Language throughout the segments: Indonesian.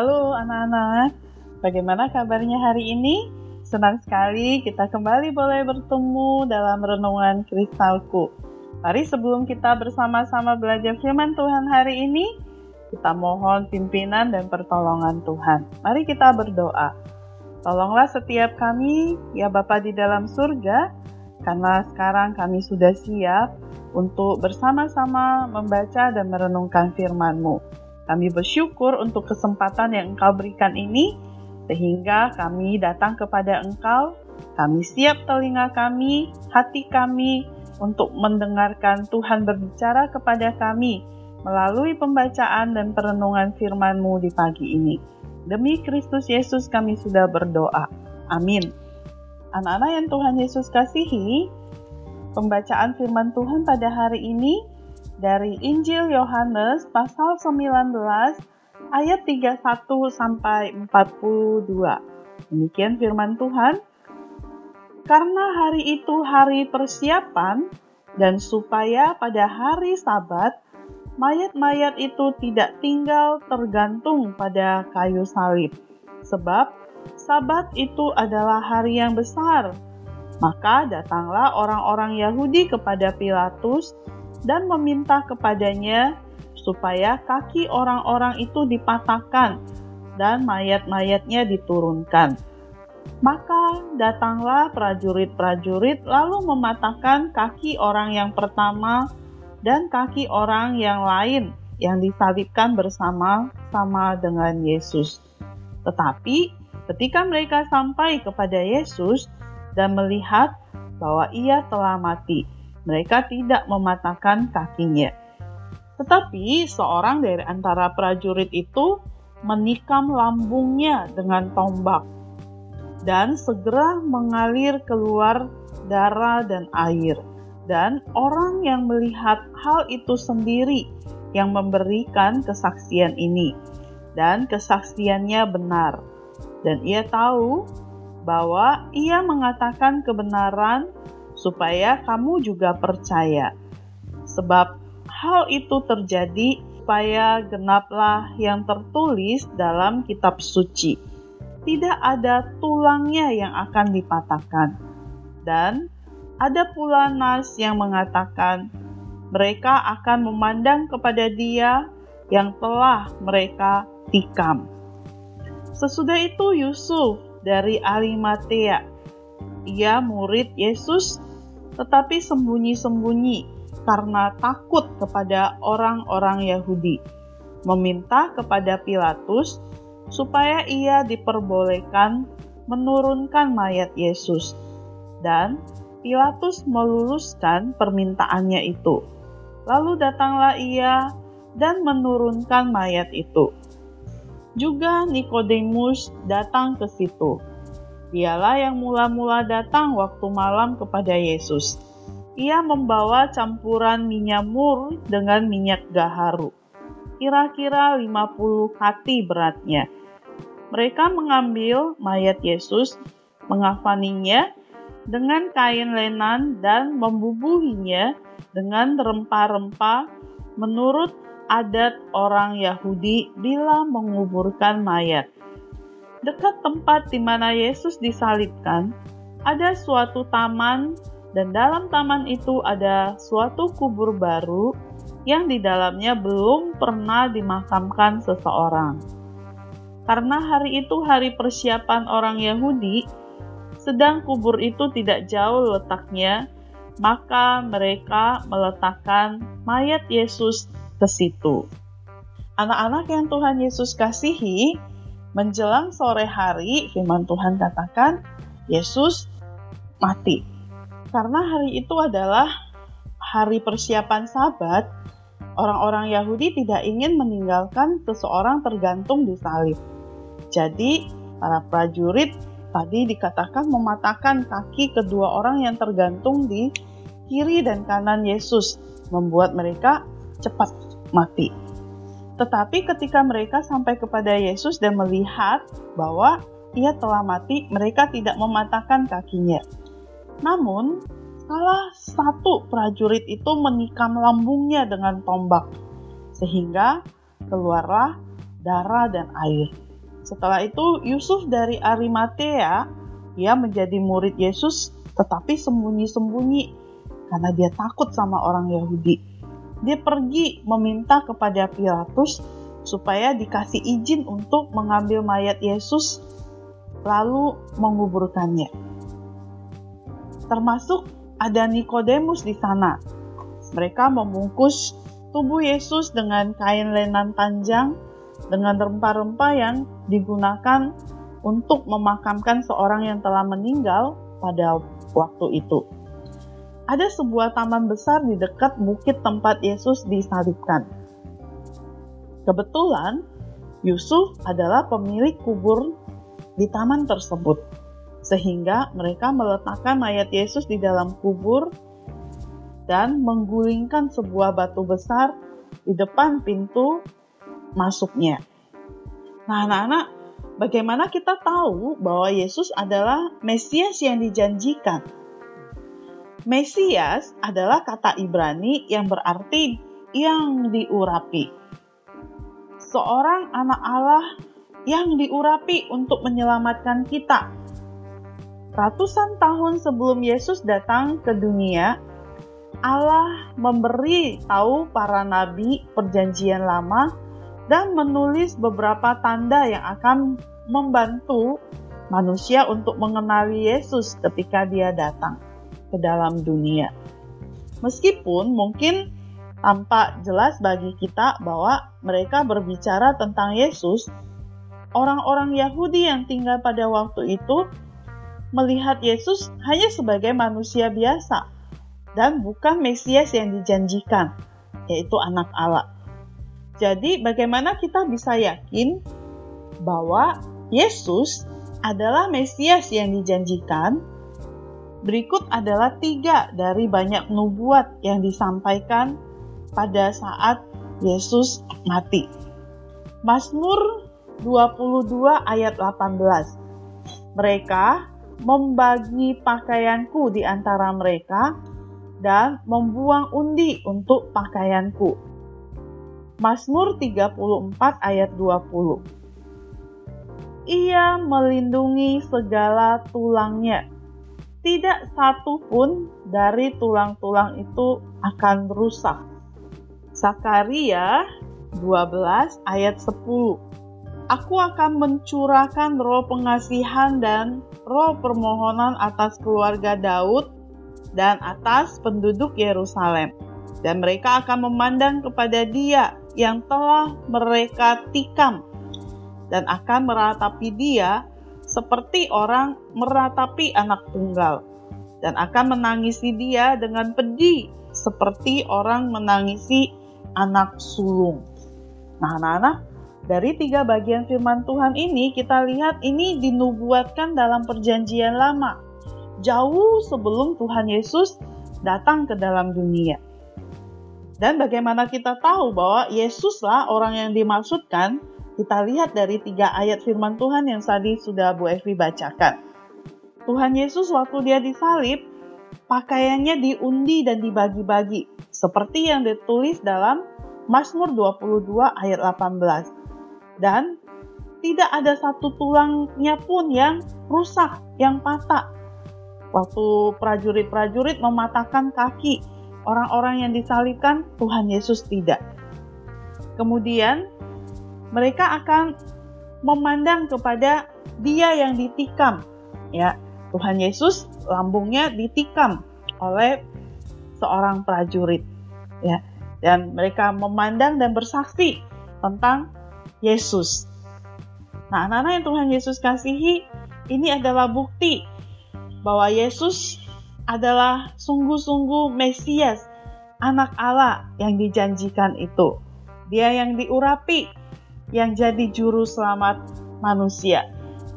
Halo anak-anak, bagaimana kabarnya hari ini? Senang sekali kita kembali boleh bertemu dalam renungan kristalku. Mari sebelum kita bersama-sama belajar firman Tuhan hari ini, kita mohon pimpinan dan pertolongan Tuhan. Mari kita berdoa. Tolonglah setiap kami, ya Bapa di dalam surga, karena sekarang kami sudah siap untuk bersama-sama membaca dan merenungkan firman-Mu. Kami bersyukur untuk kesempatan yang Engkau berikan ini, sehingga kami datang kepada Engkau. Kami siap telinga kami, hati kami, untuk mendengarkan Tuhan berbicara kepada kami melalui pembacaan dan perenungan firman-Mu di pagi ini. Demi Kristus Yesus kami sudah berdoa. Amin. Anak-anak yang Tuhan Yesus kasihi, pembacaan firman Tuhan pada hari ini dari Injil Yohanes pasal 19 ayat 31 sampai 42. Demikian firman Tuhan. Karena hari itu hari persiapan dan supaya pada hari Sabat mayat-mayat itu tidak tinggal tergantung pada kayu salib. Sebab Sabat itu adalah hari yang besar. Maka datanglah orang-orang Yahudi kepada Pilatus dan meminta kepadanya supaya kaki orang-orang itu dipatahkan dan mayat-mayatnya diturunkan. Maka datanglah prajurit-prajurit lalu mematahkan kaki orang yang pertama dan kaki orang yang lain yang disalibkan bersama-sama dengan Yesus. Tetapi ketika mereka sampai kepada Yesus dan melihat bahwa ia telah mati, mereka tidak mematahkan kakinya. Tetapi seorang dari antara prajurit itu menikam lambungnya dengan tombak dan segera mengalir keluar darah dan air. Dan orang yang melihat hal itu sendiri yang memberikan kesaksian ini. Dan kesaksiannya benar. Dan ia tahu bahwa ia mengatakan kebenaran supaya kamu juga percaya. Sebab hal itu terjadi supaya genaplah yang tertulis dalam kitab suci. Tidak ada tulangnya yang akan dipatahkan. Dan ada pula nas yang mengatakan mereka akan memandang kepada dia yang telah mereka tikam. Sesudah itu Yusuf dari Arimatea, ia murid Yesus tetapi sembunyi-sembunyi karena takut kepada orang-orang Yahudi, meminta kepada Pilatus supaya ia diperbolehkan menurunkan mayat Yesus. Dan Pilatus meluluskan permintaannya itu. Lalu datanglah ia dan menurunkan mayat itu. Juga Nikodemus datang ke situ Dialah yang mula-mula datang waktu malam kepada Yesus. Ia membawa campuran minyak mur dengan minyak gaharu. Kira-kira 50 hati beratnya. Mereka mengambil mayat Yesus, mengafaninya dengan kain lenan dan membubuhinya dengan rempah-rempah menurut adat orang Yahudi bila menguburkan mayat dekat tempat di mana Yesus disalibkan, ada suatu taman, dan dalam taman itu ada suatu kubur baru yang di dalamnya belum pernah dimakamkan seseorang. Karena hari itu hari persiapan orang Yahudi, sedang kubur itu tidak jauh letaknya, maka mereka meletakkan mayat Yesus ke situ. Anak-anak yang Tuhan Yesus kasihi, Menjelang sore hari, firman Tuhan katakan, Yesus mati. Karena hari itu adalah hari persiapan sabat, orang-orang Yahudi tidak ingin meninggalkan seseorang tergantung di salib. Jadi, para prajurit tadi dikatakan mematahkan kaki kedua orang yang tergantung di kiri dan kanan Yesus, membuat mereka cepat mati. Tetapi ketika mereka sampai kepada Yesus dan melihat bahwa ia telah mati, mereka tidak mematahkan kakinya. Namun, salah satu prajurit itu menikam lambungnya dengan tombak, sehingga keluarlah darah dan air. Setelah itu Yusuf dari Arimatea, ia menjadi murid Yesus tetapi sembunyi-sembunyi karena dia takut sama orang Yahudi. Dia pergi meminta kepada Pilatus supaya dikasih izin untuk mengambil mayat Yesus lalu menguburkannya. Termasuk ada Nikodemus di sana. Mereka membungkus tubuh Yesus dengan kain lenan panjang dengan rempah-rempah yang digunakan untuk memakamkan seorang yang telah meninggal pada waktu itu. Ada sebuah taman besar di dekat bukit tempat Yesus disalibkan. Kebetulan, Yusuf adalah pemilik kubur di taman tersebut, sehingga mereka meletakkan mayat Yesus di dalam kubur dan menggulingkan sebuah batu besar di depan pintu masuknya. Nah, anak-anak, bagaimana kita tahu bahwa Yesus adalah Mesias yang dijanjikan? Mesias adalah kata Ibrani yang berarti yang diurapi. Seorang anak Allah yang diurapi untuk menyelamatkan kita. Ratusan tahun sebelum Yesus datang ke dunia, Allah memberi tahu para nabi Perjanjian Lama dan menulis beberapa tanda yang akan membantu manusia untuk mengenali Yesus ketika Dia datang ke dalam dunia. Meskipun mungkin tampak jelas bagi kita bahwa mereka berbicara tentang Yesus, orang-orang Yahudi yang tinggal pada waktu itu melihat Yesus hanya sebagai manusia biasa dan bukan Mesias yang dijanjikan, yaitu anak Allah. Jadi, bagaimana kita bisa yakin bahwa Yesus adalah Mesias yang dijanjikan? Berikut adalah tiga dari banyak nubuat yang disampaikan pada saat Yesus mati. Mazmur 22 ayat 18. Mereka membagi pakaianku di antara mereka dan membuang undi untuk pakaianku. Mazmur 34 ayat 20. Ia melindungi segala tulangnya. Tidak satu pun dari tulang-tulang itu akan rusak. Sakaria 12 ayat 10. Aku akan mencurahkan roh pengasihan dan roh permohonan atas keluarga Daud dan atas penduduk Yerusalem. Dan mereka akan memandang kepada dia yang telah mereka tikam dan akan meratapi dia seperti orang meratapi anak tunggal dan akan menangisi dia dengan pedih seperti orang menangisi anak sulung. Nah, anak-anak, dari tiga bagian firman Tuhan ini kita lihat ini dinubuatkan dalam perjanjian lama jauh sebelum Tuhan Yesus datang ke dalam dunia. Dan bagaimana kita tahu bahwa Yesuslah orang yang dimaksudkan? Kita lihat dari tiga ayat firman Tuhan yang tadi sudah Bu Evi bacakan. Tuhan Yesus waktu dia disalib, pakaiannya diundi dan dibagi-bagi, seperti yang ditulis dalam Mazmur 22 ayat 18. Dan tidak ada satu tulangnya pun yang rusak, yang patah, Waktu prajurit-prajurit mematahkan kaki orang-orang yang disalibkan, Tuhan Yesus tidak. Kemudian mereka akan memandang kepada dia yang ditikam. Ya, Tuhan Yesus lambungnya ditikam oleh seorang prajurit. Ya, dan mereka memandang dan bersaksi tentang Yesus. Nah, anak-anak yang Tuhan Yesus kasihi, ini adalah bukti bahwa Yesus adalah sungguh-sungguh Mesias, anak Allah yang dijanjikan itu. Dia yang diurapi, yang jadi juru selamat manusia.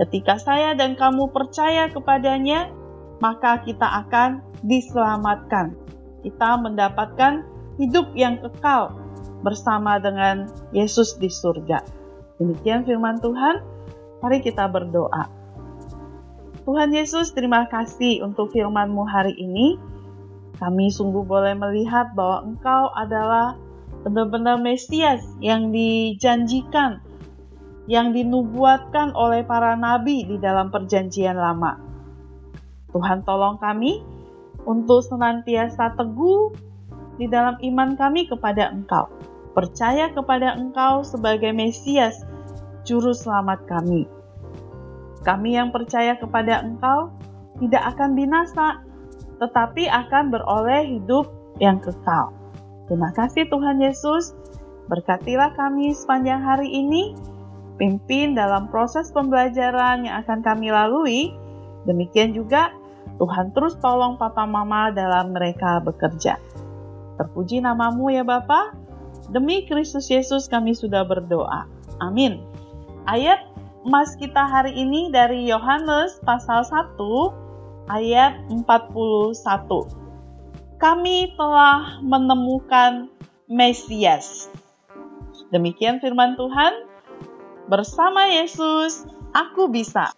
Ketika saya dan kamu percaya kepadanya, maka kita akan diselamatkan. Kita mendapatkan hidup yang kekal bersama dengan Yesus di surga. Demikian firman Tuhan. Mari kita berdoa. Tuhan Yesus, terima kasih untuk firman-Mu hari ini. Kami sungguh boleh melihat bahwa Engkau adalah benar-benar Mesias yang dijanjikan yang dinubuatkan oleh para nabi di dalam Perjanjian Lama. Tuhan, tolong kami untuk senantiasa teguh di dalam iman kami kepada Engkau, percaya kepada Engkau sebagai Mesias, Juru Selamat kami. Kami yang percaya kepada Engkau tidak akan binasa, tetapi akan beroleh hidup yang kekal. Terima kasih Tuhan Yesus. Berkatilah kami sepanjang hari ini. Pimpin dalam proses pembelajaran yang akan kami lalui. Demikian juga Tuhan terus tolong papa mama dalam mereka bekerja. Terpuji namamu ya Bapa. Demi Kristus Yesus kami sudah berdoa. Amin. Ayat emas kita hari ini dari Yohanes pasal 1 ayat 41 kami telah menemukan Mesias. Demikian firman Tuhan. Bersama Yesus, aku bisa.